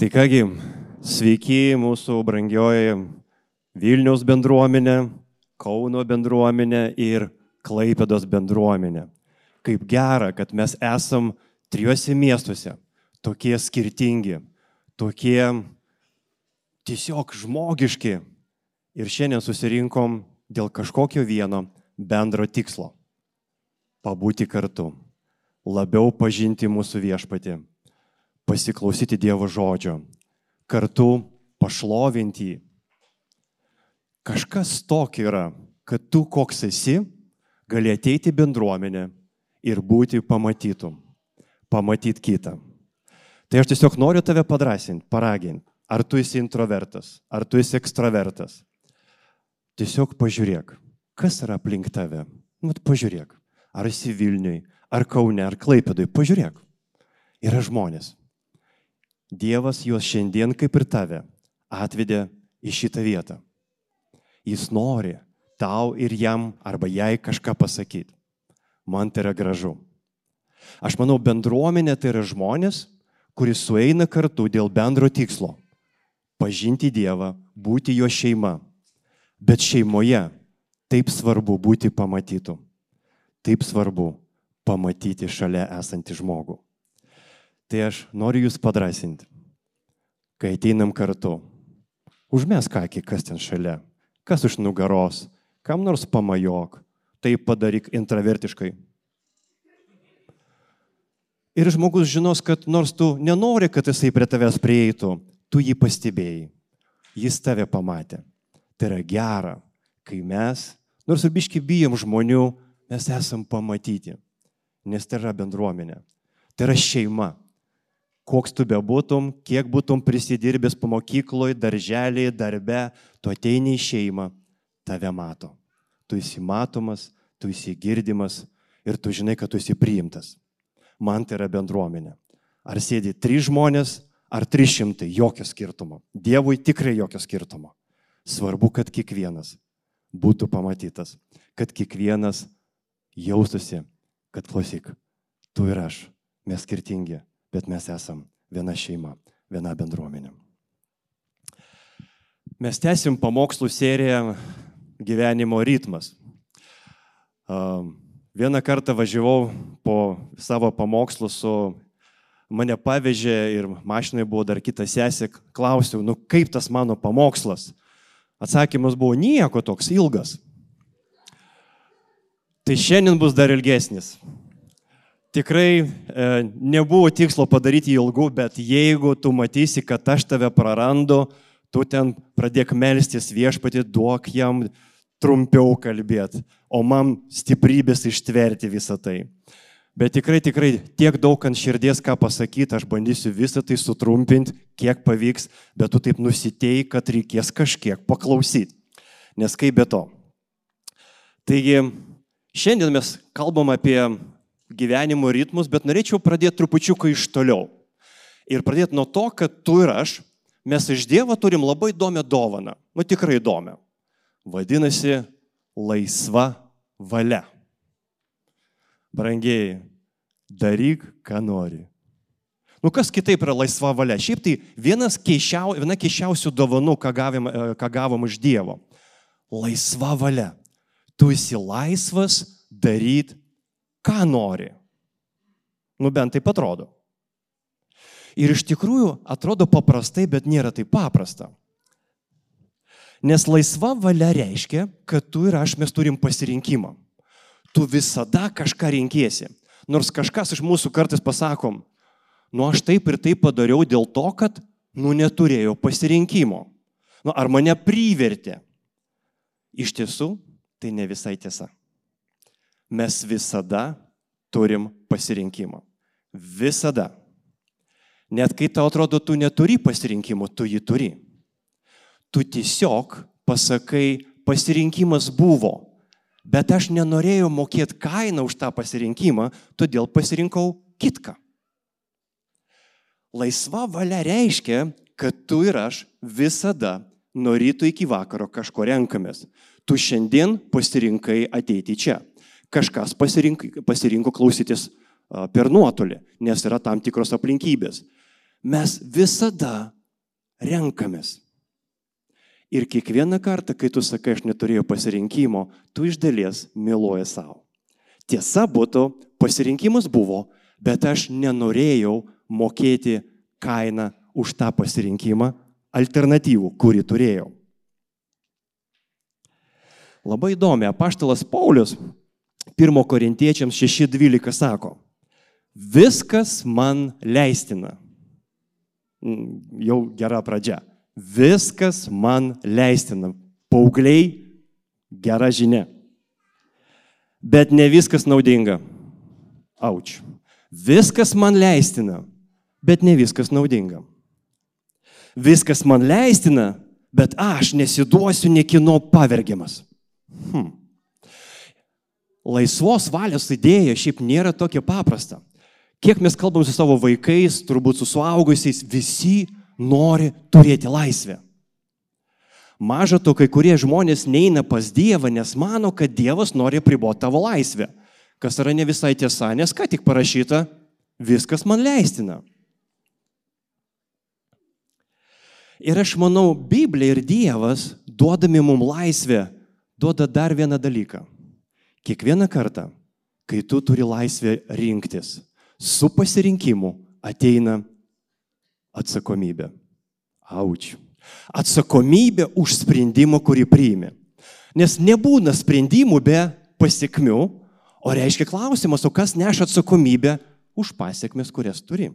Tai kągi, sveiki mūsų brangioji Vilniaus bendruomenė, Kauno bendruomenė ir Klaipėdos bendruomenė. Kaip gera, kad mes esam trijuose miestuose, tokie skirtingi, tokie tiesiog žmogiški. Ir šiandien susirinkom dėl kažkokio vieno bendro tikslo - pabūti kartu, labiau pažinti mūsų viešpatį pasiklausyti Dievo žodžio, kartu pašlovinti jį. Kažkas tokio yra, kad tu koks esi, gali ateiti bendruomenę ir būti pamatytum, pamatyti kitą. Tai aš tiesiog noriu tave padrasinti, paraginti. Ar tu esi introvertas, ar tu esi ekstravertas. Tiesiog pažiūrėk, kas yra aplink tave. Nu, pažiūrėk, ar esi Vilniui, ar Kaune, ar Klaipėdui, pažiūrėk. Yra žmonės. Dievas juos šiandien kaip ir tave atvedė į šitą vietą. Jis nori tau ir jam arba jai kažką pasakyti. Man tai yra gražu. Aš manau, bendruomenė tai yra žmonės, kuris sueina kartu dėl bendro tikslo - pažinti Dievą, būti jo šeima. Bet šeimoje taip svarbu būti pamatytų. Taip svarbu pamatyti šalia esantį žmogų. Tai aš noriu jūs padrasinti, kai ateinam kartu. Užmesk akį, kas ten šalia, kas už nugaros, kam nors pamajok, tai padaryk intravertiškai. Ir žmogus žinos, kad nors tu nenori, kad jisai prie tavęs prieitų, tu jį pastebėjai. Jis tave pamatė. Tai yra gera, kai mes, nors ir biški bijom žmonių, mes esam pamatyti. Nes tai yra bendruomenė. Tai yra šeima koks tu bebūtum, kiek būtum prisidirbęs po mokykloje, darželį, darbe, tu ateini į šeimą, tave mato. Tu esi matomas, tu esi girdimas ir tu žinai, kad tu esi priimtas. Man tai yra bendruomenė. Ar sėdi trys žmonės, ar trys šimtai, jokio skirtumo. Dievui tikrai jokio skirtumo. Svarbu, kad kiekvienas būtų pamatytas, kad kiekvienas jaustųsi, kad klausyk, tu ir aš, mes skirtingi, bet mes esam viena šeima, viena bendruomenė. Mes tęsim pamokslų seriją gyvenimo ritmas. Vieną kartą važiavau po savo pamokslų su mane pavežė ir mašinai buvo dar kita sesė, klausiau, nu kaip tas mano pamokslas. Atsakymas buvo nieko toks ilgas. Tai šiandien bus dar ilgesnis. Tikrai e, nebuvo tikslo padaryti ilgų, bet jeigu tu matysi, kad aš tave prarandu, tu ten pradėk melstis viešpatį, duok jam trumpiau kalbėti, o man stiprybės ištverti visą tai. Bet tikrai, tikrai tiek daug ant širdies ką pasakyti, aš bandysiu visą tai sutrumpinti, kiek pavyks, bet tu taip nusitėjai, kad reikės kažkiek paklausyti. Nes kaip be to. Taigi, šiandien mes kalbam apie gyvenimo ritmus, bet norėčiau pradėti trupučiuką iš toliau. Ir pradėti nuo to, kad tu ir aš, mes iš Dievo turim labai įdomią dovaną. Nu tikrai įdomią. Vadinasi, laisva valia. Brangiai, daryk, ką nori. Nu kas kitaip yra laisva valia? Šiaip tai keišiau, viena keišiausių dovanų, ką, gavim, ką gavom iš Dievo. Laisva valia. Tu esi laisvas daryti ką nori. Nu bent taip atrodo. Ir iš tikrųjų atrodo paprastai, bet nėra taip paprasta. Nes laisva valia reiškia, kad tu ir aš mes turim pasirinkimą. Tu visada kažką rinkėsi. Nors kažkas iš mūsų kartais pasakom, nu aš taip ir taip padariau dėl to, kad, nu neturėjau pasirinkimo. Nu ar mane privertė. Iš tiesų, tai ne visai tiesa mes visada turim pasirinkimą. Visada. Net kai tau atrodo, tu neturi pasirinkimo, tu jį turi. Tu tiesiog pasakai, pasirinkimas buvo, bet aš nenorėjau mokėti kainą už tą pasirinkimą, todėl pasirinkau kitką. Laisva valia reiškia, kad tu ir aš visada nuo ryto iki vakaro kažko renkamės. Tu šiandien pasirinkai ateiti čia kažkas pasirinko, pasirinko klausytis per nuotolį, nes yra tam tikros aplinkybės. Mes visada renkamės. Ir kiekvieną kartą, kai tu sakai, aš neturėjau pasirinkimo, tu iš dalies myluoji savo. Tiesa būtų, pasirinkimas buvo, bet aš nenorėjau mokėti kainą už tą pasirinkimą, alternatyvų, kurį turėjau. Labai įdomi, apaštalas Paulius 1 Korintiečiams 6.12 sako, viskas man leistina. Mm, jau gera pradžia. Viskas man leistina. Paugliai, gera žinia. Bet ne viskas naudinga. Auč. Viskas man leistina, bet ne viskas naudinga. Viskas man leistina, bet aš nesiduosiu niekino pavergiamas. Hmm. Laisvos valios idėja šiaip nėra tokia paprasta. Kiek mes kalbam su savo vaikais, turbūt su suaugusiais, visi nori turėti laisvę. Maža to, kai kurie žmonės neina pas Dievą, nes mano, kad Dievas nori priboti tavo laisvę. Kas yra ne visai tiesa, nes ką tik parašyta, viskas man leistina. Ir aš manau, Biblija ir Dievas, duodami mums laisvę, duoda dar vieną dalyką. Kiekvieną kartą, kai tu turi laisvę rinktis, su pasirinkimu ateina atsakomybė. Aučiu. Atsakomybė už sprendimą, kurį priimi. Nes nebūna sprendimų be pasiekmių, o reiškia klausimas, o kas neša atsakomybę už pasiekmes, kurias turi.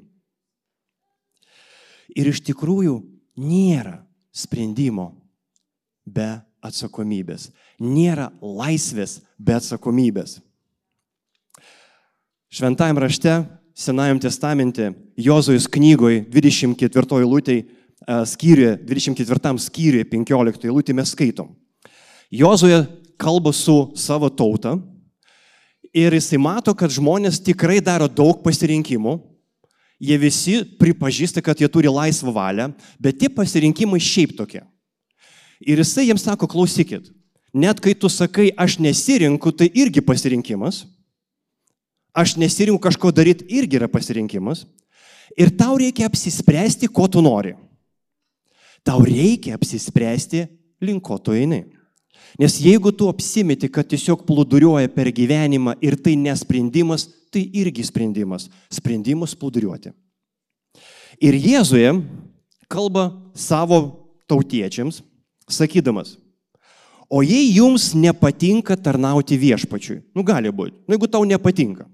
Ir iš tikrųjų nėra sprendimo be atsakomybės. Nėra laisvės be atsakomybės. Šventajame rašte, Senajame testamente, Jozujus knygoje 24 lūtėje, skyriuje, 24 skyriuje, 15 lūtėje mes skaitom. Jozuje kalba su savo tauta ir jisai mato, kad žmonės tikrai daro daug pasirinkimų. Jie visi pripažįsta, kad jie turi laisvą valią, bet tie pasirinkimai šiaip tokie. Ir jisai jiems sako, klausykit, net kai tu sakai, aš nesirinku, tai irgi pasirinkimas aš nesirinku kažko daryti, irgi yra pasirinkimas. Ir tau reikia apsispręsti, ko tu nori. Tau reikia apsispręsti, link ko tu eini. Nes jeigu tu apsimeti, kad tiesiog plūduriuoja per gyvenimą ir tai nesprendimas, tai irgi sprendimas. Sprendimas plūduriuoti. Ir Jėzuje kalba savo tautiečiams, sakydamas, o jei jums nepatinka tarnauti viešpačiui, nu gali būti, nu jeigu tau nepatinka,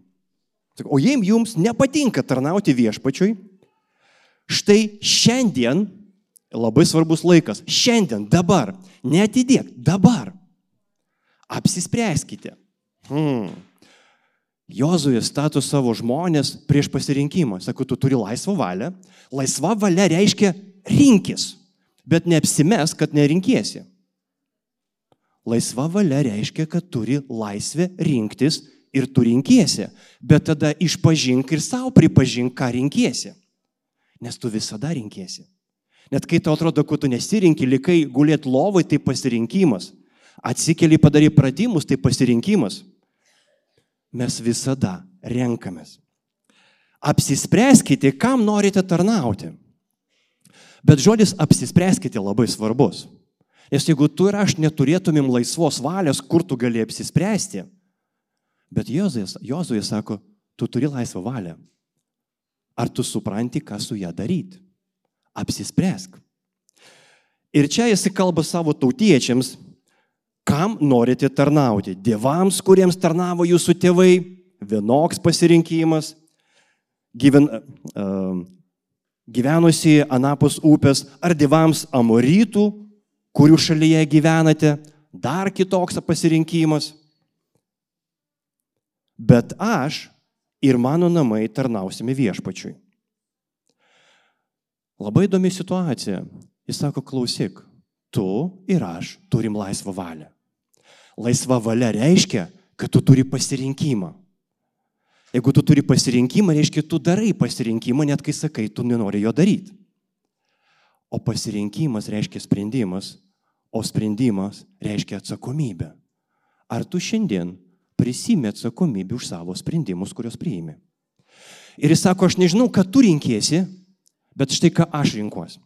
O jei jums nepatinka tarnauti viešpačiui, štai šiandien, labai svarbus laikas, šiandien, dabar, netidėk, dabar, apsispręskite. Hmm. Jozuė stato savo žmonės prieš pasirinkimą. Sako, tu turi laisvą valią. Laisva valia reiškia rinkis, bet neapsimes, kad nerinkėsi. Laisva valia reiškia, kad turi laisvę rinktis ir tu rinkiesi, bet tada išpažink ir savo pripažink, ką rinkiesi. Nes tu visada rinkiesi. Net kai tau atrodo, kad tu nesirinkį, likai gulėt lovai, tai pasirinkimas. Atsikeli padarai pratimus, tai pasirinkimas. Mes visada renkamės. Apsispręskite, kam norite tarnauti. Bet žodis apsispręskite labai svarbus. Nes jeigu tu ir aš neturėtumėm laisvos valios, kur tu gali apsispręsti, Bet Jozuė sako, tu turi laisvą valią. Ar tu supranti, ką su ją daryti? Apsispręsk. Ir čia jis kalba savo tautiečiams, kam norite tarnauti. Dievams, kuriems tarnavo jūsų tėvai, vienoks pasirinkimas, gyven, uh, gyvenusi anapus upės, ar dievams amorytų, kurių šalyje gyvenate, dar kitoks pasirinkimas bet aš ir mano namai tarnausime viešpačiui. Labai įdomi situacija. Jis sako, klausyk, tu ir aš turim laisvą valią. Laisva valia reiškia, kad tu turi pasirinkimą. Jeigu tu turi pasirinkimą, reiškia, tu darai pasirinkimą, net kai sakai, tu nenori jo daryti. O pasirinkimas reiškia sprendimas, o sprendimas reiškia atsakomybę. Ar tu šiandien prisimė atsakomybę už savo sprendimus, kuriuos priimi. Ir jis sako, aš nežinau, ką tu rinkėsi, Bet štai ką aš rinkuosi.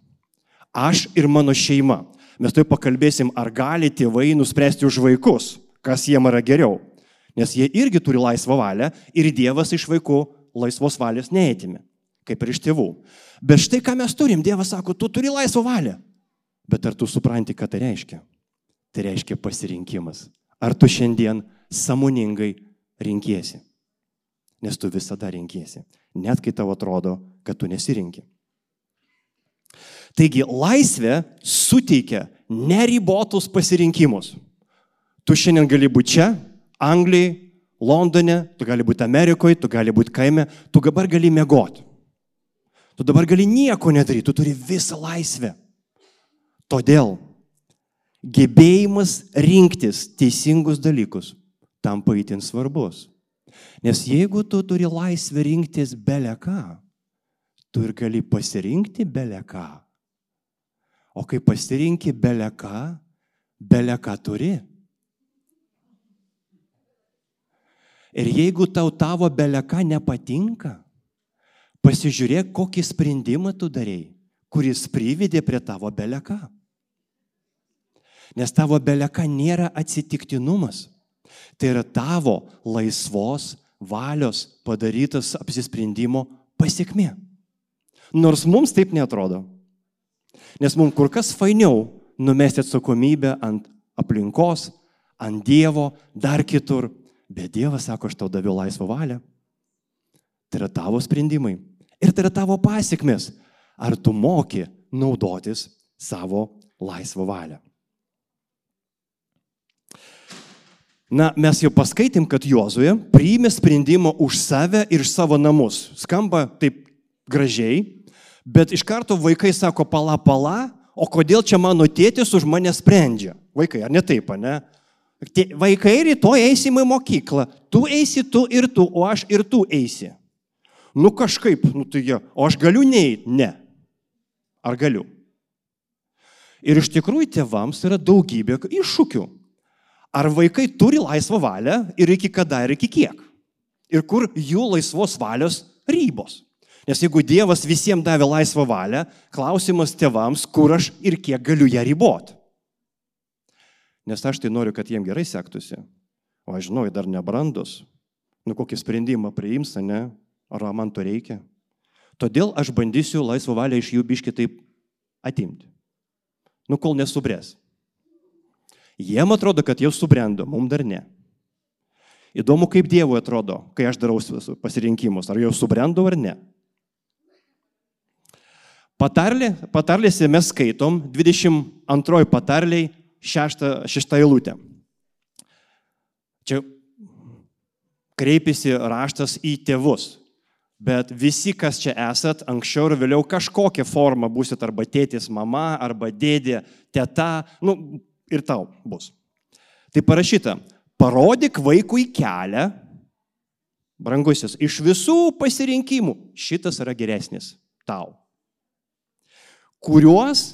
Aš ir mano šeima. Mes tai pakalbėsim, ar gali tėvai nuspręsti už vaikus, kas jiem yra geriau. Nes jie irgi turi laisvą valią ir Dievas iš vaikų laisvos valios neėtimi, kaip ir iš tėvų. Bet štai ką mes turim, Dievas sako, tu turi laisvą valią. Bet ar tu supranti, ką tai reiškia? Tai reiškia pasirinkimas. Ar tu šiandien samoningai rinkiesi? Nes tu visada rinkiesi, net kai tau atrodo, kad tu nesirinki. Taigi laisvė suteikia neribotus pasirinkimus. Tu šiandien gali būti čia, Anglijai, Londone, tu gali būti Amerikoje, tu gali būti kaime, tu dabar gali mėgoti. Tu dabar gali nieko nedaryti, tu turi visą laisvę. Todėl gebėjimas rinktis teisingus dalykus tampa įtin svarbus. Nes jeigu tu turi laisvę rinktis beleką, tu ir gali pasirinkti beleką. O kai pasirinki beleką, beleką turi. Ir jeigu tau tavo beleka nepatinka, pasižiūrėk, kokį sprendimą tu darėjai, kuris privedė prie tavo beleka. Nes tavo beleka nėra atsitiktinumas. Tai yra tavo laisvos valios padarytas apsisprendimo pasiekmė. Nors mums taip netrodo. Nes mums kur kas fainiau numesti atsakomybę ant aplinkos, ant Dievo, dar kitur. Bet Dievas sako, aš tau daviau laisvą valią. Tai yra tavo sprendimai. Ir tai yra tavo pasiekmes. Ar tu moki naudotis savo laisvą valią? Na, mes jau paskaitėm, kad Jozuė priėmė sprendimą už save ir savo namus. Skamba taip gražiai, bet iš karto vaikai sako, pala, pala, o kodėl čia mano tėtis už mane sprendžia? Vaikai, ar ne taip, ne? Vaikai rytoj eisim į mokyklą. Tu eisi, tu ir tu, o aš ir tu eisi. Nu kažkaip, nu tai jie, o aš galiu neįti? Ne. Ar galiu? Ir iš tikrųjų tėvams yra daugybė iššūkių. Ar vaikai turi laisvą valią ir iki kada ir iki kiek? Ir kur jų laisvos valios rybos? Nes jeigu Dievas visiems davė laisvą valią, klausimas tėvams, kur aš ir kiek galiu ją riboti. Nes aš tai noriu, kad jiem gerai sektųsi. O aš žinau, dar nebrandus. Nu kokį sprendimą priims, ne? Ar man to reikia? Todėl aš bandysiu laisvą valią iš jų biški taip atimti. Nu kol nesubrės. Jiem atrodo, kad jau subrendo, mums dar ne. Įdomu, kaip Dievui atrodo, kai aš darau pasirinkimus, ar jau subrendau ar ne. Patarlė, patarlėse mes skaitom 22 patarliai šeštą, šeštą eilutę. Čia kreipiasi raštas į tėvus. Bet visi, kas čia esat, anksčiau ir vėliau kažkokią formą busit arba tėtis, mama, arba dėdė, teta, nu ir tau bus. Tai parašyta, parodyk vaikui kelią, brangusis, iš visų pasirinkimų šitas yra geresnis tau, kuriuos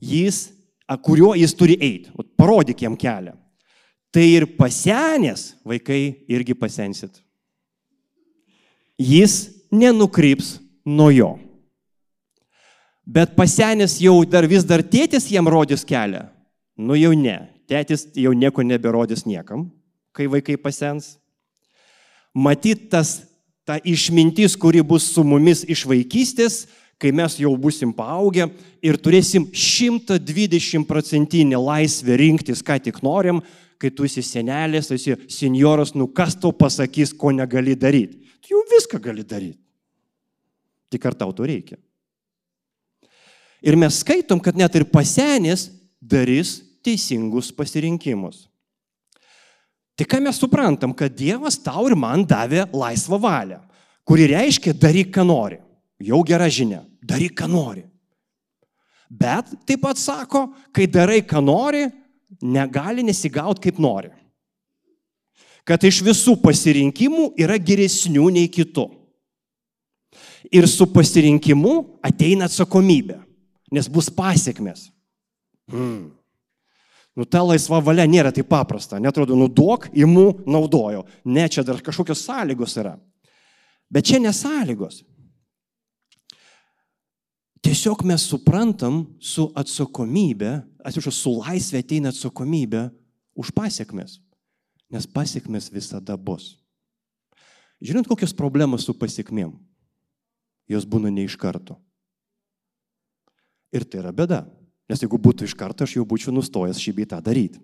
jis kuriuo jis turi eiti. Parodyk jam kelią. Tai ir pasenęs vaikai irgi pasensit. Jis nenukryps nuo jo. Bet pasenęs jau dar vis dar tėtis jam rodys kelią. Nu jau ne. Tėtis jau nieko neberodys niekam, kai vaikai pasens. Matyt, tas ta išmintis, kuri bus su mumis iš vaikystės, kai mes jau busim paaugę ir turėsim 120 procentinį laisvę rinktis, ką tik norim, kai tu esi senelis, esi senjoras, nu kas tau pasakys, ko negali daryti. Tu jau viską gali daryti. Tik ar tau to reikia? Ir mes skaitom, kad net ir pasenės darys teisingus pasirinkimus. Tai ką mes suprantam, kad Dievas tau ir man davė laisvą valią, kuri reiškia daryk, ką nori. Jau gera žinia. Daryk, ką nori. Bet taip pat sako, kai darai, ką nori, negali nesigauti kaip nori. Kad iš visų pasirinkimų yra geresnių nei kitų. Ir su pasirinkimu ateina atsakomybė, nes bus pasiekmes. Hmm. Nu, ta laisva valia nėra taip paprasta. Netrodo, nu duok, imu, naudoju. Ne, čia dar kažkokios sąlygos yra. Bet čia nesąlygos. tiesiog mes suprantam su atsakomybė, atsiprašau, su laisvė ateina atsakomybė už pasiekmes. Nes pasiekmes visada bus. Žinot, kokios problemos su pasiekmėm? Jos būna ne iš karto. Ir tai yra bėda. Nes jeigu būtų iš karto, aš jau būčiau nustojęs šį beitą daryti.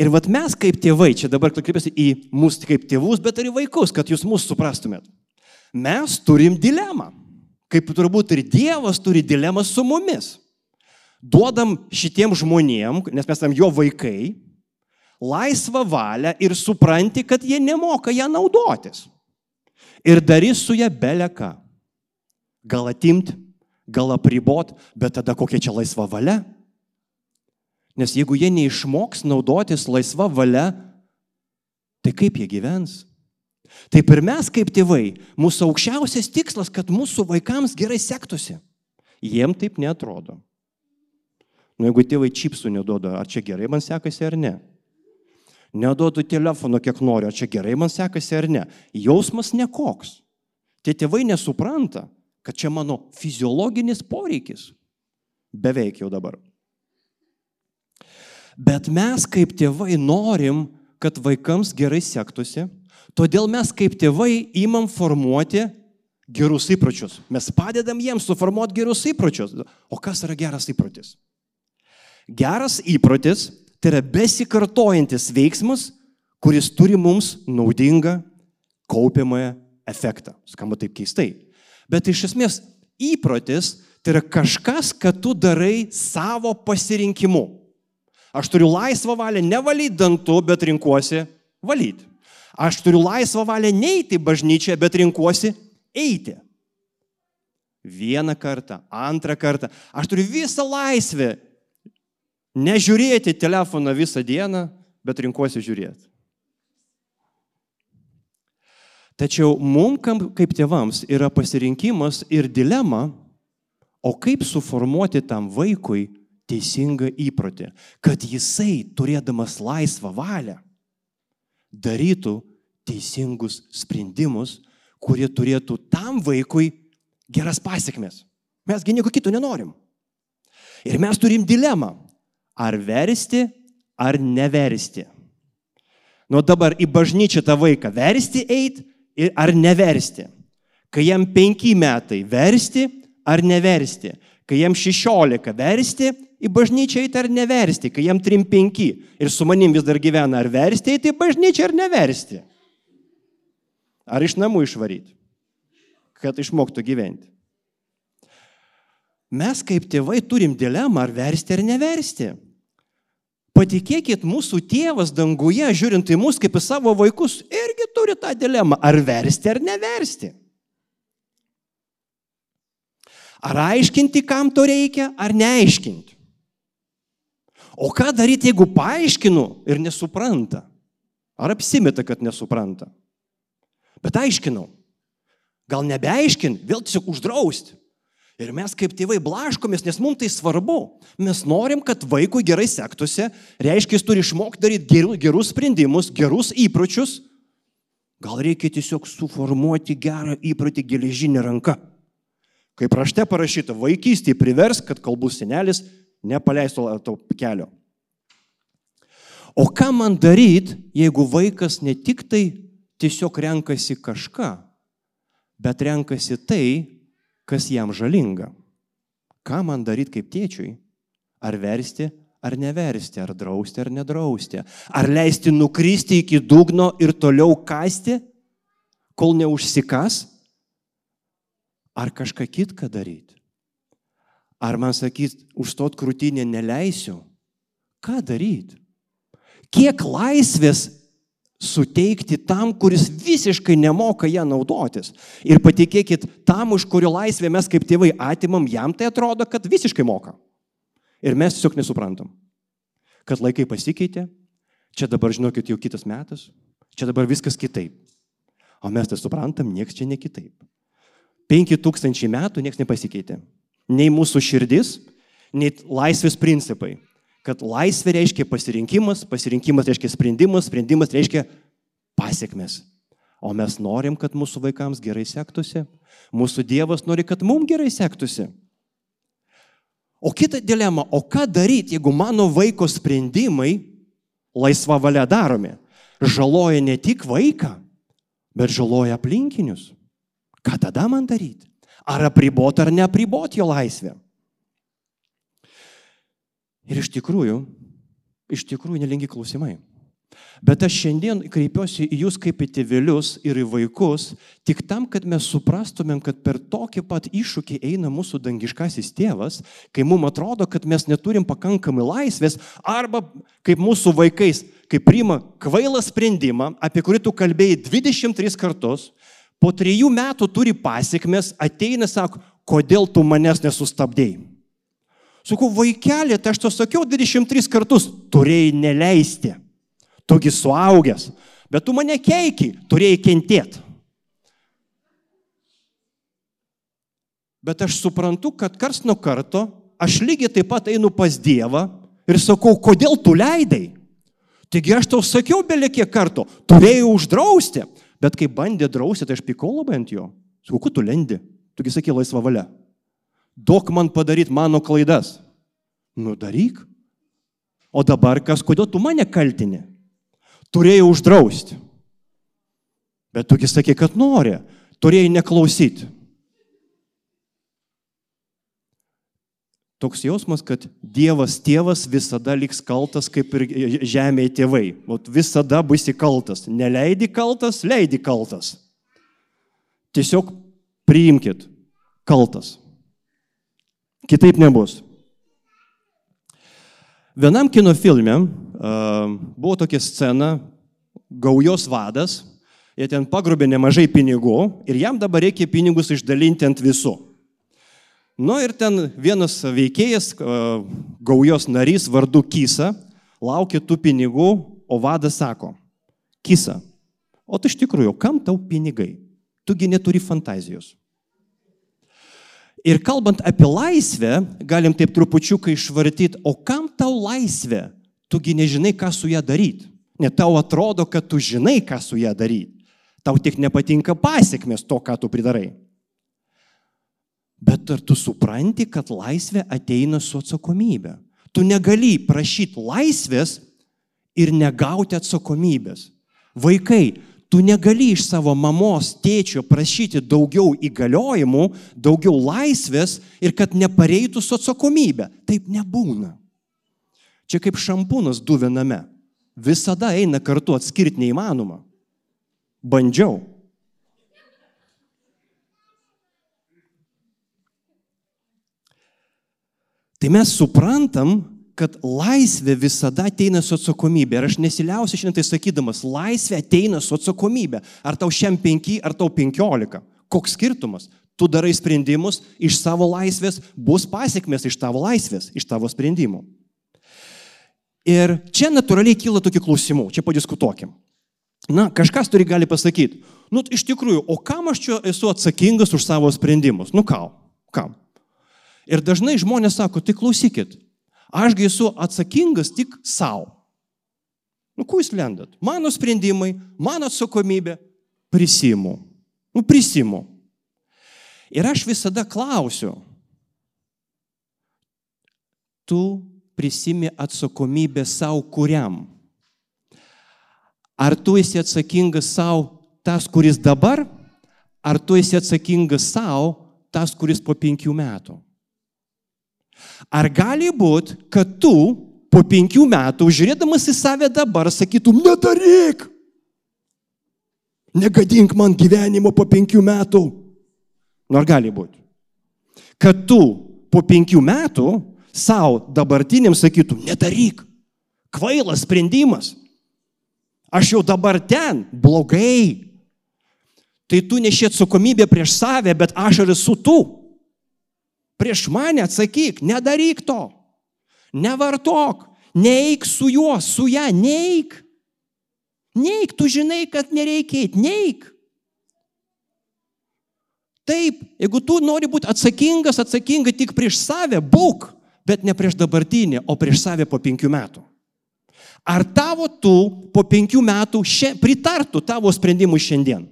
Ir vad mes kaip tėvai, čia dabar kreipiuosi į mus kaip tėvus, bet ir į vaikus, kad jūs mūsų suprastumėt. Mes turim dilemą. Kaip turbūt ir Dievas turi dilemą su mumis. Duodam šitiem žmonėm, nes mes esame jo vaikai, laisvą valią ir supranti, kad jie nemoka ją naudotis. Ir darys su ją beleką. Gal atimti, gal apribot, bet tada kokia čia laisva valia? Nes jeigu jie neišmoks naudotis laisva valia, tai kaip jie gyvens? Taip ir mes kaip tėvai, mūsų aukščiausias tikslas, kad mūsų vaikams gerai sektųsi. Jiem taip netrodo. Nu, jeigu tėvai čipsų neduoda, ar čia gerai man sekasi ar ne? Neduodu telefono, kiek noriu, ar čia gerai man sekasi ar ne? Jausmas nekoks. Tie tėvai nesupranta, kad čia mano fiziologinis poreikis. Beveik jau dabar. Bet mes kaip tėvai norim, kad vaikams gerai sektųsi, todėl mes kaip tėvai imam formuoti gerus įpročius. Mes padedam jiems suformuoti gerus įpročius. O kas yra geras įprotis? Geras įprotis tai yra besikartojantis veiksmas, kuris turi mums naudingą kaupiamąją efektą. Skamba taip keistai. Bet iš esmės įprotis tai yra kažkas, kad tu darai savo pasirinkimu. Aš turiu laisvą valią nevalyti dantų, bet rinkuosi valyti. Aš turiu laisvą valią neiti bažnyčią, bet rinkuosi eiti. Vieną kartą, antrą kartą. Aš turiu visą laisvę nežiūrėti telefoną visą dieną, bet rinkuosi žiūrėti. Tačiau mums kaip tėvams yra pasirinkimas ir dilema, o kaip suformuoti tam vaikui teisingą įprotį, kad jisai, turėdamas laisvą valią, darytų teisingus sprendimus, kurie turėtų tam vaikui geras pasiekmes. Mesgi nieko kito nenorim. Ir mes turim dilemą, ar versti, ar neversti. Nu dabar į bažnyčią tą vaiką versti eiti ar neversti. Kai jam penki metai versti ar neversti. Kai jam šešiolika versti į bažnyčią eiti ar neversti. Kai jam trim penki ir su manim vis dar gyvena ar versti eiti į bažnyčią ar neversti. Ar iš namų išvaryti, kad išmoktų gyventi. Mes kaip tėvai turim dilemą, ar versti ar neversti. Patikėkit, mūsų tėvas danguje, žiūrint į mus kaip į savo vaikus, irgi turi tą dilemą, ar versti ar neversti. Ar aiškinti, kam to reikia, ar neaiškinti. O ką daryti, jeigu paaiškinu ir nesupranta? Ar apsimeta, kad nesupranta? Bet aiškinau. Gal nebeaiškint, vėl tiesiog uždrausti. Ir mes kaip tėvai blaškomės, nes mums tai svarbu. Mes norim, kad vaikui gerai sektųsi, reiškia, jis turi išmokti daryti gerus sprendimus, gerus įpročius. Gal reikia tiesiog suformuoti gerą įprotį geležinę ranką. Kaip rašte parašyta, vaikystėje privers, kad kalbų senelis nepaleistų to kelio. O ką man daryti, jeigu vaikas ne tik tai tiesiog renkasi kažką, bet renkasi tai, kas jam žalinga. Ką man daryti kaip tėčiui? Ar versti, ar neversti, ar drausti, ar nedrausti? Ar leisti nukristi iki dugno ir toliau kasti, kol neužsikas? Ar kažką kitką daryti? Ar man sakys, užstot krūtinę neleisiu? Ką daryti? Kiek laisvės suteikti tam, kuris visiškai nemoka ją naudotis. Ir patikėkit, tam, už kurio laisvę mes kaip tėvai atimam, jam tai atrodo, kad visiškai moka. Ir mes tiesiog nesuprantam, kad laikai pasikeitė, čia dabar, žinokit, jau kitas metas, čia dabar viskas kitaip. O mes tai suprantam, nieks čia ne kitaip. Penki tūkstančiai metų nieks nepasikeitė. Nei mūsų širdis, nei laisvės principai kad laisvė reiškia pasirinkimas, pasirinkimas reiškia sprendimas, sprendimas reiškia pasiekmes. O mes norim, kad mūsų vaikams gerai sektųsi. Mūsų Dievas nori, kad mums gerai sektųsi. O kita dilema, o ką daryti, jeigu mano vaiko sprendimai laisva valia daromi, žaloja ne tik vaiką, bet žaloja aplinkinius. Ką tada man daryti? Ar apriboti ar neapriboti jo laisvę? Ir iš tikrųjų, iš tikrųjų nelingi klausimai. Bet aš šiandien kreipiuosi į jūs kaip į tėvelius ir į vaikus, tik tam, kad mes suprastumėm, kad per tokį pat iššūkį eina mūsų dangiškasis tėvas, kai mums atrodo, kad mes neturim pakankamai laisvės, arba kaip mūsų vaikais, kai priima kvailą sprendimą, apie kurį tu kalbėjai 23 kartus, po trijų metų turi pasiekmes, ateina, sako, kodėl tu manęs nesustabdėjai. Sakau, vaikelė, tai aš to sakiau 23 kartus, turėjai neleisti tugi suaugęs, bet tu mane keiki, turėjai kentėti. Bet aš suprantu, kad kars nuo karto aš lygiai taip pat einu pas Dievą ir sakau, kodėl tu leidai? Taigi aš tau sakiau belė kiek kartų, turėjau uždrausti, bet kai bandė drausti, tai aš pikau labai ant jo. Sakau, tu lendi? Tugi sakai laisva valia. Daug man padaryti mano klaidas. Nu daryk. O dabar kas, kodėl tu mane kaltini? turėjai uždrausti. Bet tugi sakė, kad nori, turėjai neklausyti. Toks jausmas, kad Dievas tėvas visada liks kaltas, kaip ir žemėje tėvai. O visada bus įkaltas. Neleidi kaltas, leidi kaltas. Tiesiog priimkit kaltas. Kitaip nebus. Vienam kino filme buvo tokia scena, gaujos vadas, jie ten pagrobė nemažai pinigų ir jam dabar reikia pinigus išdalinti ant visų. Nu ir ten vienas veikėjas, gaujos narys vardu Kysa, laukia tų pinigų, o vadas sako, Kysa, o tu iš tikrųjų, kam tau pinigai? Tugi neturi fantazijos. Ir kalbant apie laisvę, galim taip trupučiuką išvartyti, o kam tau laisvė? tugi nežinai, ką su ją daryti. Net tau atrodo, kad tu žinai, ką su ją daryti. Tau tik nepatinka pasiekmes to, ką tu pridarai. Bet ar tu supranti, kad laisvė ateina su atsakomybė? Tu negali prašyti laisvės ir negauti atsakomybės. Vaikai, tu negali iš savo mamos, tėčio prašyti daugiau įgaliojimų, daugiau laisvės ir kad nepareitų su atsakomybė. Taip nebūna. Čia kaip šampūnas du viename. Visada eina kartu atskirti neįmanoma. Bandžiau. Tai mes suprantam, kad laisvė visada ateina su atsakomybė. Ir aš nesiliausiu šiandien tai sakydamas, laisvė ateina su atsakomybė. Ar tau šiam penki, ar tau penkiolika. Koks skirtumas? Tu darai sprendimus iš savo laisvės, bus pasiekmes iš tavo laisvės, iš tavo sprendimų. Ir čia natūraliai kyla tokių klausimų, čia padiskutuokim. Na, kažkas turi gali pasakyti, nu, iš tikrųjų, o kam aš čia esu atsakingas už savo sprendimus? Nu, ką? Kam? Ir dažnai žmonės sako, tai klausykit, ašgi esu atsakingas tik savo. Nu, kuo jūs lendat? Mano sprendimai, mano atsakomybė, prisimu. Nu, prisimu. Ir aš visada klausiu, tu prisimi atsakomybę savo kuriam. Ar tu esi atsakingas savo tas, kuris dabar, ar tu esi atsakingas savo tas, kuris po penkių metų? Ar gali būti, kad tu po penkių metų, žiūrėdamas į save dabar, sakytum, nedaryk, negadink man gyvenimo po penkių metų? Nu ar gali būti? Kad tu po penkių metų savo dabartiniam sakytum, nedaryk. Kvailas sprendimas. Aš jau dabar ten, blogai. Tai tu neši atsakomybę prieš save, bet aš ir esu tu. Prieš mane atsakyk, nedaryk to. Nevartok, neik su juo, su ją, neik. Neik, tu žinai, kad nereikia eiti, neik. Taip, jeigu tu nori būti atsakingas, atsakinga tik prieš save, būk bet ne prieš dabartinį, o prieš save po penkių metų. Ar tavo tu po penkių metų šia, pritartų tavo sprendimui šiandien?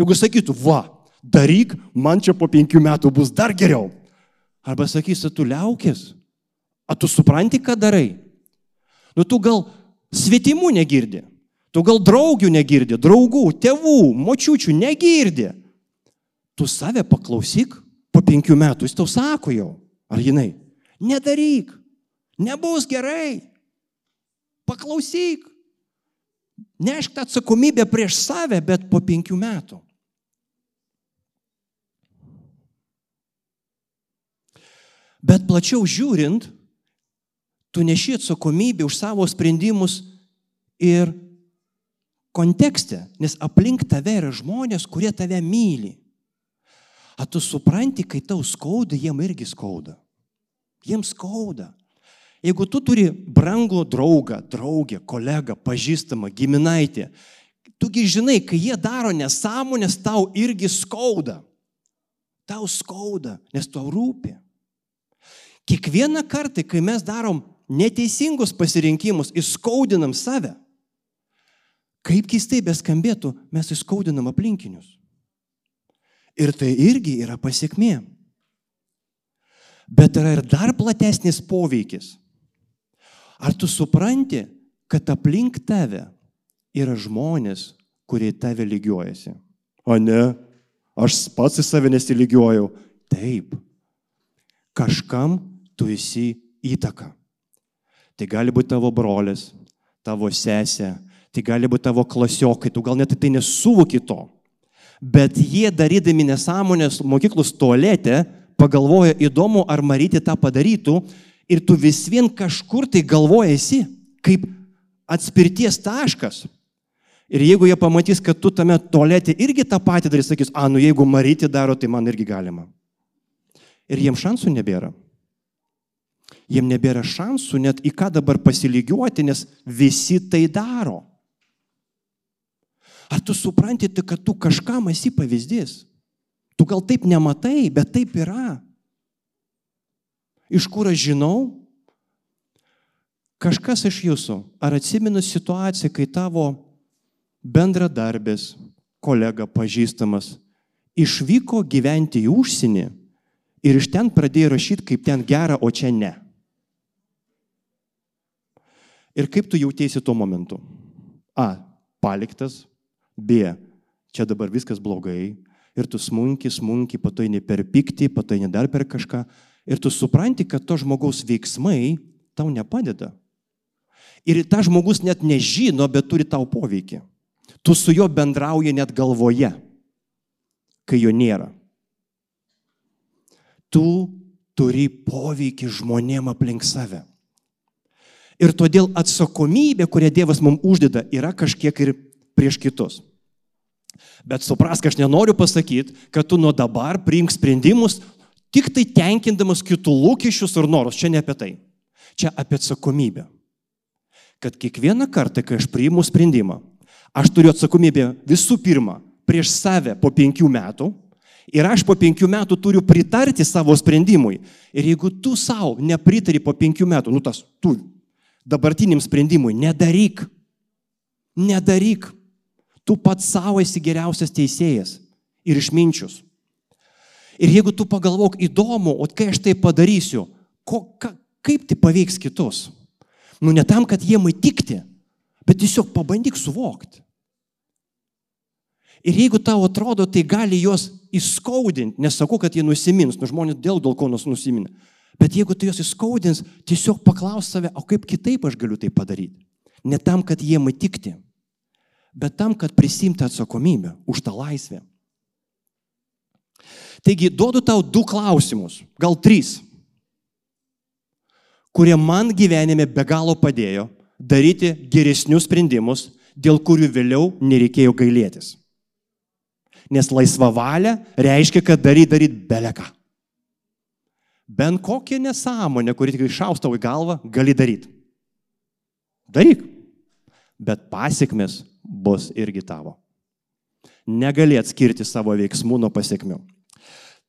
Jeigu sakytų, va, daryk, man čia po penkių metų bus dar geriau. Arba sakysi, tu liaukės, o tu supranti, ką darai. Nu tu gal svetimų negirdi, tu gal draugių negirdi, draugų, tėvų, močiučių negirdi. Tu save paklausyk po penkių metų, jis tau sako jau, ar jinai, nedaryk, nebus gerai. Paklausyk. Nešk tą atsakomybę prieš save, bet po penkių metų. Bet plačiau žiūrint, tu neši atsakomybę už savo sprendimus ir kontekste, nes aplink tave yra žmonės, kurie tave myli. A tu supranti, kai tau skauda, jiem irgi skauda. Jiems skauda. Jeigu tu turi brangų draugą, draugę, kolegą, pažįstamą, giminaitį, tugi žinai, kai jie daro nesąmonės, tau irgi skauda. Tau skauda, nes tau rūpi. Kiekvieną kartą, kai mes darom neteisingus pasirinkimus, įskaudinam save, kaip keistai beskambėtų, mes įskaudinam aplinkinius. Ir tai irgi yra pasiekmė. Bet yra ir dar platesnis poveikis. Ar tu supranti, kad aplink tave yra žmonės, kurie tave lygiuojasi? O ne, aš pats į save nesilygiuoju. Taip. Kažkam tu esi įtaka. Tai gali būti tavo brolis, tavo sesė, tai gali būti tavo klasiokai, tu gal net tai nesuvoki to. Bet jie darydami nesąmonės mokyklos tualete pagalvoja įdomu, ar Maryti tą padarytų ir tu vis vien kažkur tai galvojasi kaip atspirties taškas. Ir jeigu jie pamatys, kad tu tame tolėte irgi tą patį darys, sakys, a, nu jeigu Maryti daro, tai man irgi galima. Ir jiems šansų nebėra. Jiems nebėra šansų net į ką dabar pasilygiuoti, nes visi tai daro. Ar tu supranti, kad tu kažkam esi pavyzdys? Tu gal taip nematai, bet taip yra. Iš kur aš žinau? Kažkas iš jūsų, ar atsimenu situaciją, kai tavo bendradarbės, kolega pažįstamas, išvyko gyventi į užsienį ir iš ten pradėjo rašyti, kaip ten gera, o čia ne. Ir kaip tu jautiesi tuo momentu? A. Paliktas. B. Čia dabar viskas blogai. Ir tu smunki, smunki, patoini per pyktį, patoini dar per kažką. Ir tu supranti, kad to žmogaus veiksmai tau nepadeda. Ir ta žmogus net nežino, bet turi tau poveikį. Tu su juo bendrauji net galvoje, kai jo nėra. Tu turi poveikį žmonėm aplink save. Ir todėl atsakomybė, kurią Dievas mums uždeda, yra kažkiek ir prieš kitus. Bet suprask, aš nenoriu pasakyti, kad tu nuo dabar priimk sprendimus tik tai tenkindamas kitų lūkesčius ir norus. Čia ne apie tai. Čia apie atsakomybę. Kad kiekvieną kartą, kai aš priimu sprendimą, aš turiu atsakomybę visų pirma prieš save po penkių metų ir aš po penkių metų turiu pritarti savo sprendimui. Ir jeigu tu savo nepritari po penkių metų, nu tas tu dabartiniam sprendimui, nedaryk. Nedaryk. Tu pats savo esi geriausias teisėjas ir išminčius. Ir jeigu tu pagalvok įdomu, o kai aš tai padarysiu, ko, ka, kaip tai paveiks kitus? Nu ne tam, kad jie įtikti, bet tiesiog pabandyk suvokti. Ir jeigu tau atrodo, tai gali juos įskaudinti, nesakau, kad jie nusimins, nu žmonės dėl dėl ko nors nusimina. Bet jeigu tai juos įskaudins, tiesiog paklaus save, o kaip kitaip aš galiu tai padaryti. Ne tam, kad jie įtikti, bet tam, kad prisimti atsakomybę už tą laisvę. Taigi duodu tau du klausimus, gal trys, kurie man gyvenime be galo padėjo daryti geresnius sprendimus, dėl kurių vėliau nereikėjo gailėtis. Nes laisva valia reiškia, kad daryt, daryt beleką. Bent kokią nesąmonę, kuri tik išaustau į galvą, gali daryti. Daryk. Bet pasiekmes bus irgi tavo. Negali atskirti savo veiksmų nuo pasiekmių.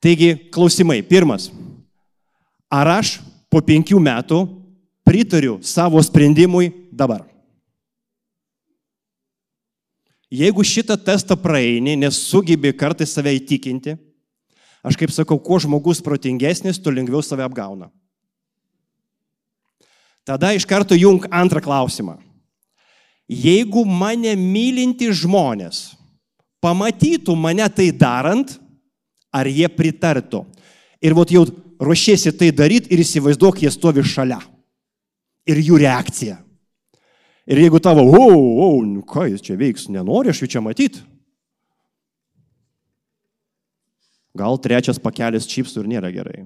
Taigi, klausimai. Pirmas. Ar aš po penkių metų pritariu savo sprendimui dabar? Jeigu šitą testą praeini, nes sugebi kartais save įtikinti, aš kaip sakau, kuo žmogus protingesnis, tu lengviau save apgauna. Tada iš karto jung antrą klausimą. Jeigu mane mylinti žmonės pamatytų mane tai darant, ar jie pritartų. Ir vot jau ruošiesi tai daryti ir įsivaizduok, jie stovi šalia. Ir jų reakcija. Ir jeigu tavo, o, o, ką jis čia veiks, nenori aš jų čia matyti. Gal trečias pakelis čipsų ir nėra gerai.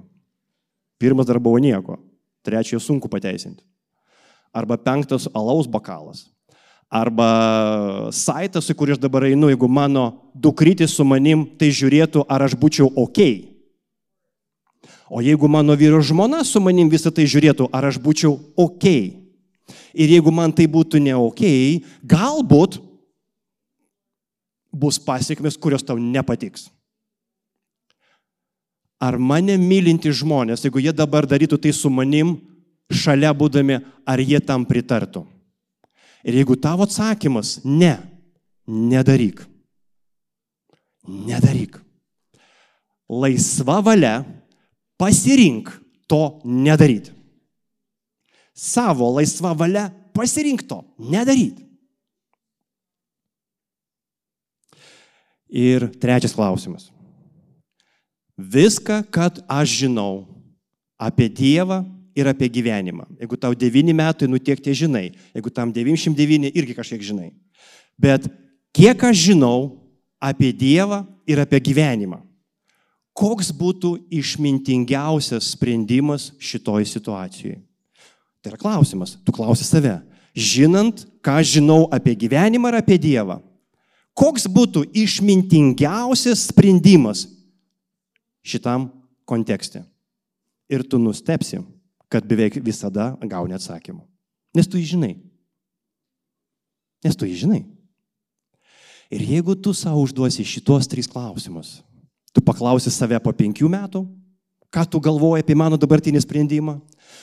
Pirmas dar buvo nieko, trečiojo sunku pateisinti. Arba penktas alaus bakalas. Arba saitas, į kurį aš dabar einu, jeigu mano dukrytis su manim tai žiūrėtų, ar aš būčiau ok. O jeigu mano vyro žmona su manim visą tai žiūrėtų, ar aš būčiau ok. Ir jeigu man tai būtų ne ok, galbūt bus pasiekmes, kurios tau nepatiks. Ar mane mylinti žmonės, jeigu jie dabar darytų tai su manim, šalia būdami, ar jie tam pritartų? Ir jeigu tavo atsakymas ne, nedaryk. Nedaryk. Laisva valia pasirink to nedaryti savo laisvą valią pasirinkto nedaryti. Ir trečias klausimas. Viską, kad aš žinau apie Dievą ir apie gyvenimą. Jeigu tau 9 metai, nu tiek tie žinai. Jeigu tam 99, irgi kažkiek žinai. Bet kiek aš žinau apie Dievą ir apie gyvenimą? Koks būtų išmintingiausias sprendimas šitoj situacijoje? Tai yra klausimas. Tu klausi save. Žinant, ką žinau apie gyvenimą ir apie Dievą, koks būtų išmintingiausias sprendimas šitam kontekste? Ir tu nustepsi, kad beveik visada gauni atsakymą. Nes tu jį žinai. Nes tu jį žinai. Ir jeigu tu savo užduosi šitos trys klausimus, tu paklausi save po penkių metų, ką tu galvoji apie mano dabartinį sprendimą,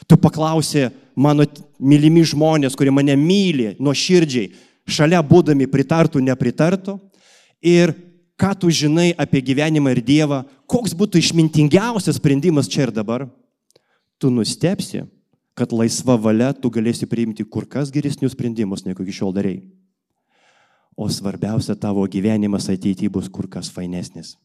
Tu paklausė mano mylimi žmonės, kurie mane myli nuo širdžiai, šalia būdami pritartų, nepritartų. Ir ką tu žinai apie gyvenimą ir Dievą, koks būtų išmintingiausias sprendimas čia ir dabar, tu nustepsi, kad laisva valia tu galėsi priimti kur kas geresnius sprendimus, negu iki šiol darėjai. O svarbiausia, tavo gyvenimas ateityje bus kur kas fainesnis.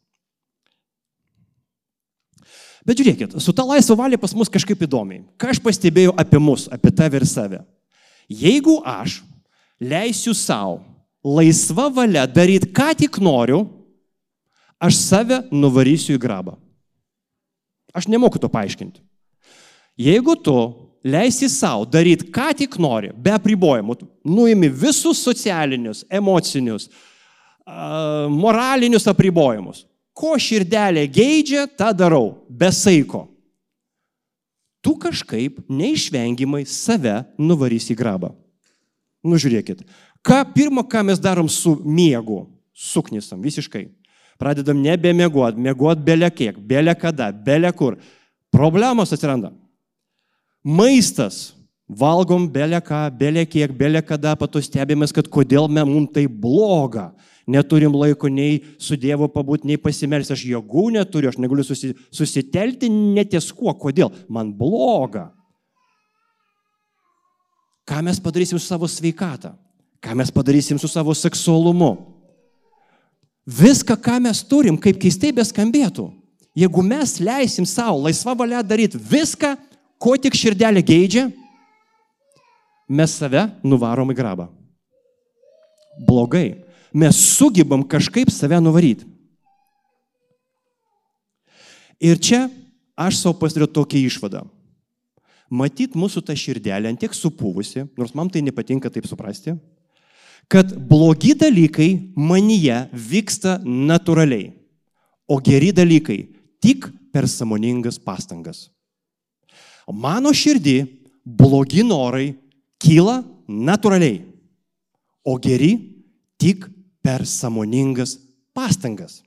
Bet žiūrėkit, su ta laisva valia pas mus kažkaip įdomiai. Ką aš pastebėjau apie mus, apie tave ir save. Jeigu aš leisiu savo laisva valia daryti, ką tik noriu, aš save nuvarysiu į grabą. Aš nemoku to paaiškinti. Jeigu tu leisi savo daryti, ką tik nori, be apribojimų, nuimi visus socialinius, emocinius, moralinius apribojimus, ko širdelė geidžia, tą darau, be saiko. Tu kažkaip neišvengiamai save nuvarys į grabą. Nužiūrėkit, ką pirmą, ką mes darom su miegu, suknisam visiškai. Pradedam nebemiegot, miegot belė kiek, belė kada, belė kur. Problemos atsiranda. Maistas. Valgom belė ką, belė kiek, belė kada, pato stebėmės, kad kodėl mums tai bloga neturim laiko nei su Dievu pabūti, nei pasimelsti, aš jėgų neturiu, aš negaliu susi, susitelti neties kuo, kodėl, man bloga. Ką mes padarysim su savo sveikata? Ką mes padarysim su savo seksualumu? Viską, ką mes turim, kaip keistai beskambėtų, jeigu mes leisim savo laisvą valią daryti viską, ko tik širdelė geidžia, mes save nuvarom į grabą. Blogai mes sugebam kažkaip save nuvaryti. Ir čia aš savo pasidariau tokią išvadą. Matyt, mūsų ta širdelė antiek supūvusi, nors man tai nepatinka taip suprasti, kad blogi dalykai manyje vyksta natūraliai, o geri dalykai tik per samoningas pastangas. Mano širdį blogi norai kyla natūraliai, o geri tik per samoningas pastangas.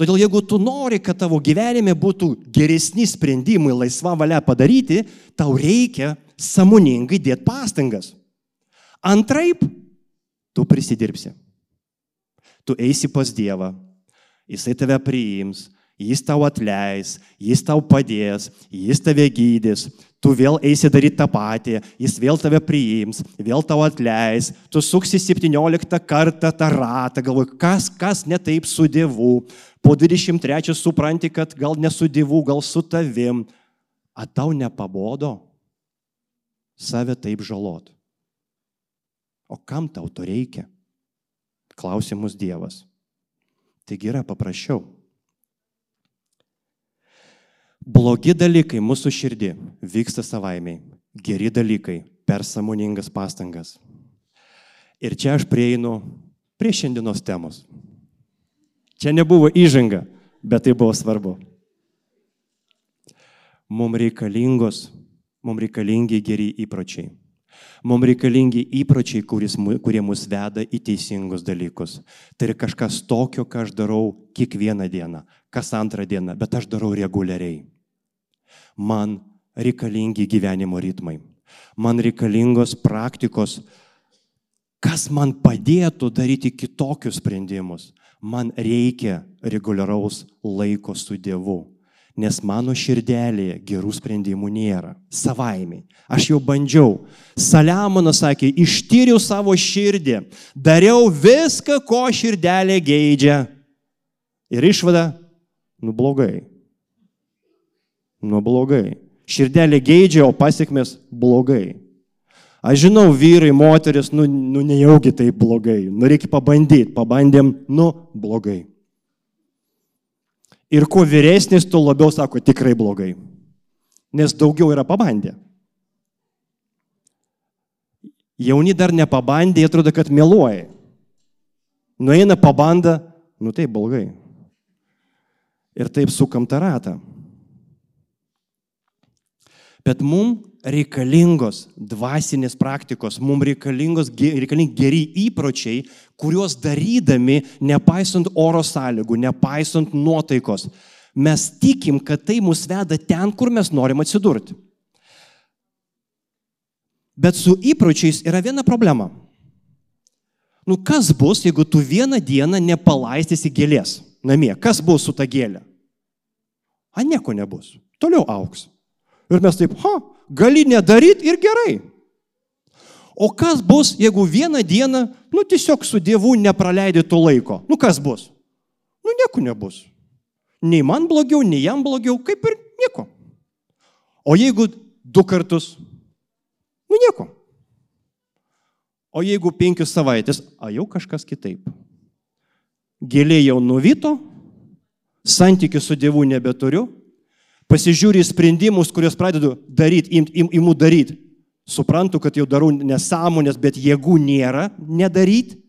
Todėl jeigu tu nori, kad tavo gyvenime būtų geresni sprendimai laisva valia padaryti, tau reikia samoningai dėti pastangas. Antraip, tu prisidirbsi. Tu eisi pas Dievą, Jisai tave priims, Jis tau atleis, Jis tau padės, Jis tave gydys, tu vėl eisi daryti tą patį, Jis vėl tave priims, vėl tau atleis, tu suksi 17 kartą tą ratą, galvoji, kas, kas ne taip su Dievu, po 23 supranti, kad gal ne su Dievu, gal su tavim. A tau nepabodo save taip žalot. O kam tau to reikia? Klausimus Dievas. Taigi yra paprasčiau. Blogi dalykai mūsų širdį vyksta savaimiai, geri dalykai per samoningas pastangas. Ir čia aš prieinu prie šiandienos temos. Čia nebuvo įžanga, bet tai buvo svarbu. Mums reikalingos, mums reikalingi geri įpročiai. Mums reikalingi įpročiai, kuris, kurie mus veda į teisingus dalykus. Tai yra kažkas tokio, ką aš darau kiekvieną dieną, kas antrą dieną, bet aš darau reguliariai. Man reikalingi gyvenimo ritmai. Man reikalingos praktikos, kas man padėtų daryti kitokius sprendimus. Man reikia reguliaraus laiko su Dievu nes mano širdelėje gerų sprendimų nėra. Savaimiai. Aš jau bandžiau. Saliamonas sakė, ištyriau savo širdį, dariau viską, ko širdelė geidžia. Ir išvada, nu blogai. Nu blogai. Širdelė geidžia, o pasiekmes blogai. Aš žinau, vyrai, moteris, nu, nu nejaugi tai blogai. Nu reikia pabandyti. Pabandėm, nu blogai. Ir kuo vyresnis, tuo labiau sako tikrai blogai. Nes daugiau yra pabandę. Jauni dar nepabandė, atrodo, kad meluoja. Nueina pabanda, nu tai blogai. Ir taip sukam tą ratą. Bet mums reikalingos dvasinės praktikos, mums reikalingos, reikalingi geri įpročiai, kuriuos darydami, nepaisant oro sąlygų, nepaisant nuotaikos, mes tikim, kad tai mus veda ten, kur mes norim atsidurti. Bet su įpročiais yra viena problema. Nu kas bus, jeigu tu vieną dieną nepalaistysi gėlės namie? Kas bus su ta gėlė? A nieko nebus. Toliau auks. Ir mes taip, ha, gali nedaryti ir gerai. O kas bus, jeigu vieną dieną, nu tiesiog su Dievu nepraleidai to laiko? Nu kas bus? Nu nieko nebus. Nei man blogiau, nei jam blogiau, kaip ir nieko. O jeigu du kartus? Nu nieko. O jeigu penkias savaitės, a jau kažkas kitaip. Gėlė jau nuvyto, santykių su Dievu nebeturiu, pasižiūri sprendimus, kuriuos pradedu daryti, im, im, imu daryti, suprantu, kad jau darau nesąmonės, bet jėgų nėra nedaryti.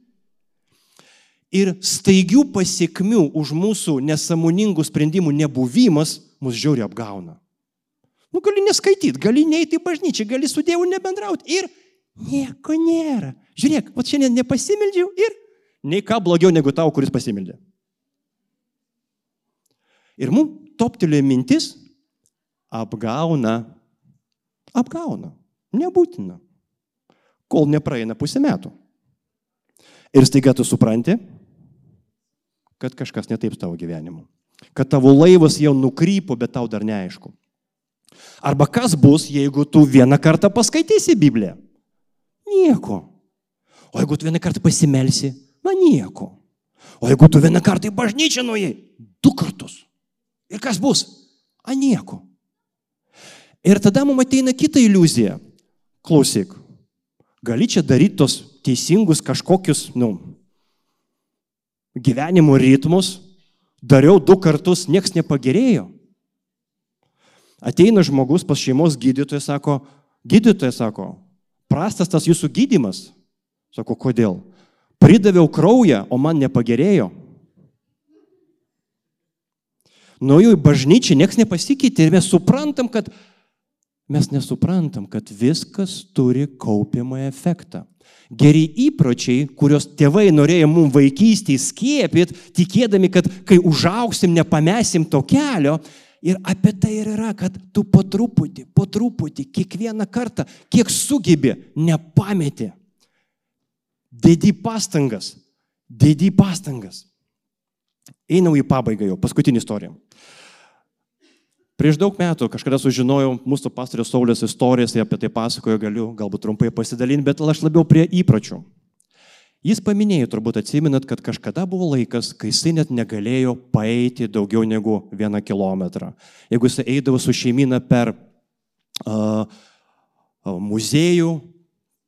Ir staigių pasiekmių už mūsų nesąmoningų sprendimų nebuvimas mus žiauri apgauna. Nu, gali neskaityti, gali neiti į bažnyčią, gali su Dievu nebendrauti ir nieko nėra. Žiūrėk, va šiandien nepasimeldžiau ir nei ką blogiau negu tau, kuris pasimeldė. Ir mums toptelėjo mintis, apgauna, apgauna, nebūtina, kol nepraeina pusę metų. Ir staiga tu supranti, kad kažkas netaip tavo gyvenimu. Kad tavo laivas jau nukrypo, bet tau dar neaišku. Arba kas bus, jeigu tu vieną kartą paskaitysi Bibliją? Nieko. O jeigu tu vieną kartą pasimelsi? Na nieko. O jeigu tu vieną kartą į bažnyčią nuėjai? Du kartus. Ir kas bus? A nieko. Ir tada mums ateina kita iliuzija. Klausyk, gali čia daryti tos teisingus kažkokius, nu, gyvenimo ritmus, dariau du kartus, nieks nepagerėjo. Ateina žmogus pas šeimos gydytoją, sako, gydytojas sako, prastas tas jūsų gydimas. Sako, kodėl? Pridaviau kraują, o man nepagerėjo. Nuėjau į bažnyčią, nieks nepasikeitė ir mes suprantam, kad mes nesuprantam, kad viskas turi kaupiamą efektą. Geri įpročiai, kuriuos tėvai norėjo mums vaikystėje skiepyti, tikėdami, kad kai užauksim, nepamesim to kelio. Ir apie tai ir yra, kad tu po truputį, po truputį, kiekvieną kartą, kiek sugebi, nepameti. Dedi pastangas, Dėdy pastangas. Einau į pabaigą jau, paskutinį istoriją. Prieš daug metų kažkada sužinojau mūsų pastorius Saulės istorijas, apie tai pasakoju, galiu galbūt trumpai pasidalinti, bet aš labiau prie įpročių. Jis paminėjo, turbūt atsiminat, kad kažkada buvo laikas, kai jisai net negalėjo paeiti daugiau negu vieną kilometrą. Jeigu jisai eidavo su šeimina per uh, muziejų,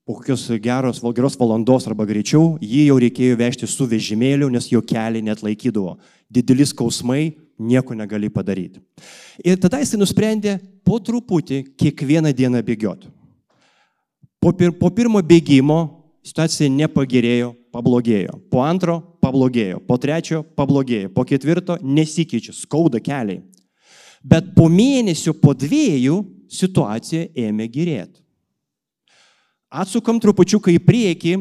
po kokios geros, geros valandos arba greičiau, jį jau reikėjo vežti su vežimėliu, nes jo keliai net laikydavo. Didelis skausmai, nieko negali padaryti. Ir tada jisai nusprendė po truputį kiekvieną dieną bėgioti. Po, pir, po pirmo bėgimo situacija nepagerėjo, pablogėjo. Po antro pablogėjo, po trečio pablogėjo, po ketvirto nesikeičia, skauda keliai. Bet po mėnesio, po dviejų situacija ėmė gerėti. Atsukam trupučiuką į priekį,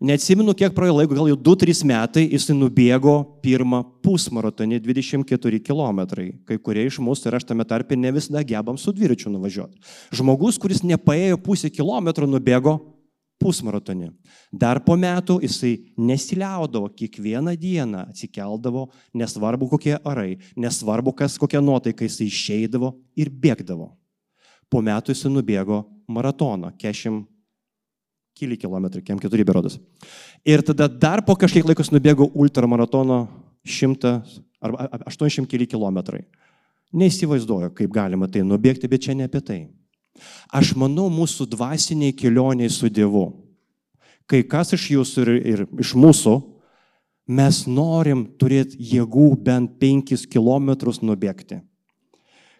neatsimenu, kiek praėjo laiko, gal jau 2-3 metai, jisai nubėgo pirmą pusmaratonį 24 km. Kai kurie iš mūsų ir aš tame tarpe ne visada gebam su dviračiu nuvažiuoti. Žmogus, kuris nepaėjo pusę kilometro, nubėgo pusmaratonį. Dar po metų jisai nesiliaudavo, kiekvieną dieną atsikeldavo, nesvarbu kokie arai, nesvarbu kas kokia nuotaika, jisai išeidavo ir bėgdavo. Po metų jisai nubėgo maratoną, 40 keli kilometrai, kiem keturi berodas. Ir tada dar po kažkiek laikos nubėgau ultramaratono 100 arba 800 keli kilometrai. Neįsivaizduoju, kaip galima tai nubėgti, bet čia ne apie tai. Aš manau, mūsų dvasiniai kelioniai su Dievu. Kai kas iš jūsų ir, ir iš mūsų, mes norim turėti jėgų bent 5 km nubėgti.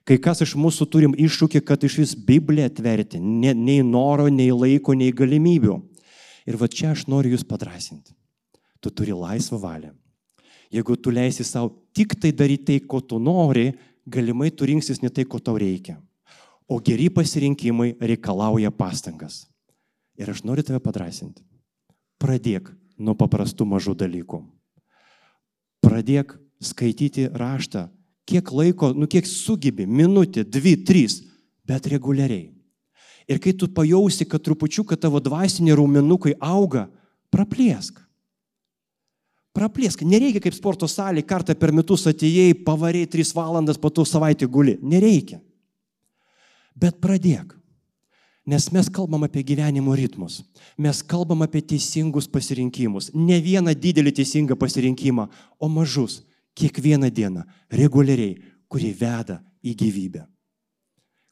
Kai kas iš mūsų turim iššūkį, kad iš vis Bibliją atverti, ne, nei noro, nei laiko, nei galimybių. Ir va čia aš noriu jūs padrasinti. Tu turi laisvą valią. Jeigu tu leisi savo tik tai daryti tai, ko tu nori, galimai tu rinksis ne tai, ko tau reikia. O geri pasirinkimai reikalauja pastangas. Ir aš noriu tave padrasinti. Pradėk nuo paprastų mažų dalykų. Pradėk skaityti raštą kiek laiko, nu kiek sugebi, minutė, dvi, trys, bet reguliariai. Ir kai tu pajausi, kad trupučiu, kad tavo dvasiniai raumenukai auga, praplėsk. Praplėsk. Nereikia kaip sporto salė, kartą per metus atėjai, pavariai 3 valandas, po to savaitę guli. Nereikia. Bet pradėk. Nes mes kalbam apie gyvenimo ritmus. Mes kalbam apie teisingus pasirinkimus. Ne vieną didelį teisingą pasirinkimą, o mažus, kiekvieną dieną, reguliariai, kuri veda į gyvybę,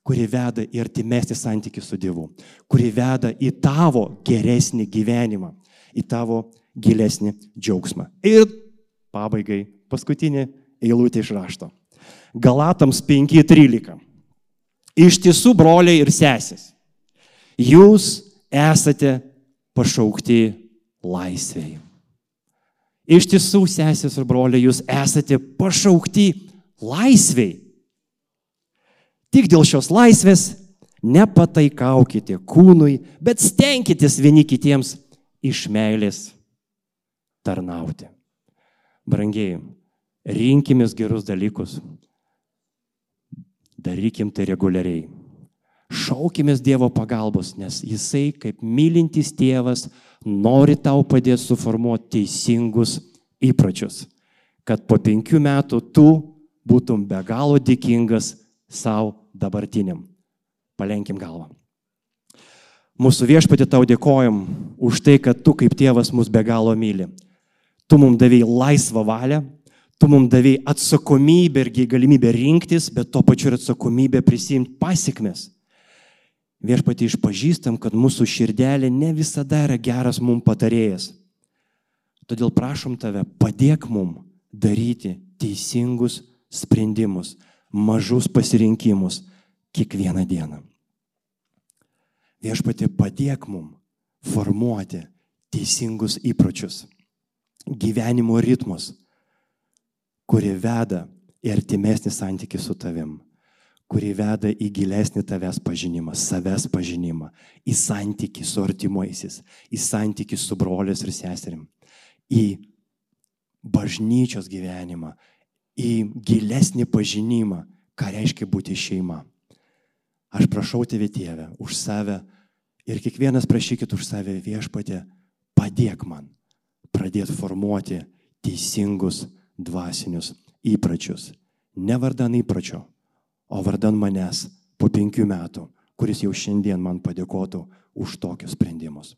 kuri veda į artimesnį santykių su Dievu, kuri veda į tavo geresnį gyvenimą, į tavo gilesnį džiaugsmą. Ir pabaigai paskutinė eilutė iš rašto. Galatams 5.13. Iš tiesų, broliai ir sesės, jūs esate pašaukti laisvėjai. Iš tiesų, sesės ir broliai, jūs esate pašaukti laisviai. Tik dėl šios laisvės nepataikaukite kūnui, bet stenkitės vieni kitiems iš meilės tarnauti. Brangiai, rinkimės gerus dalykus, darykim tai reguliariai. Šaukimės Dievo pagalbos, nes Jisai kaip mylintis tėvas nori tau padėti suformuoti teisingus įpročius, kad po penkių metų tu būtum be galo dėkingas savo dabartiniam. Palenkim galvą. Mūsų viešpatį tau dėkojom už tai, kad tu kaip tėvas mus be galo myli. Tu mums davėjai laisvą valią, tu mums davėjai atsakomybę ir galimybę rinktis, bet to pačiu ir atsakomybę prisimti pasiekmes. Viešpatį išpažįstam, kad mūsų širdelė ne visada yra geras mum patarėjas. Todėl prašom tave, padėk mum daryti teisingus sprendimus, mažus pasirinkimus kiekvieną dieną. Viešpatį padėk mum formuoti teisingus įpročius, gyvenimo ritmus, kurie veda į artimesnį santykių su tavim kuri veda į gilesnį tavęs pažinimą, savęs pažinimą, į santyki su artimaisiais, į santyki su broliais ir seserim, į bažnyčios gyvenimą, į gilesnį pažinimą, ką reiškia būti šeima. Aš prašau tėvė tėvę už save ir kiekvienas prašykit už save viešpatė, padėk man, pradėti formuoti teisingus dvasinius įpročius. Ne vardan įpročio, o vardan manęs po penkių metų, kuris jau šiandien man padėkotų už tokius sprendimus.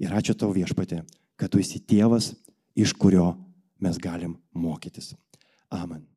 Ir ačiū tau viešpatė, kad tu esi tėvas, iš kurio mes galim mokytis. Amen.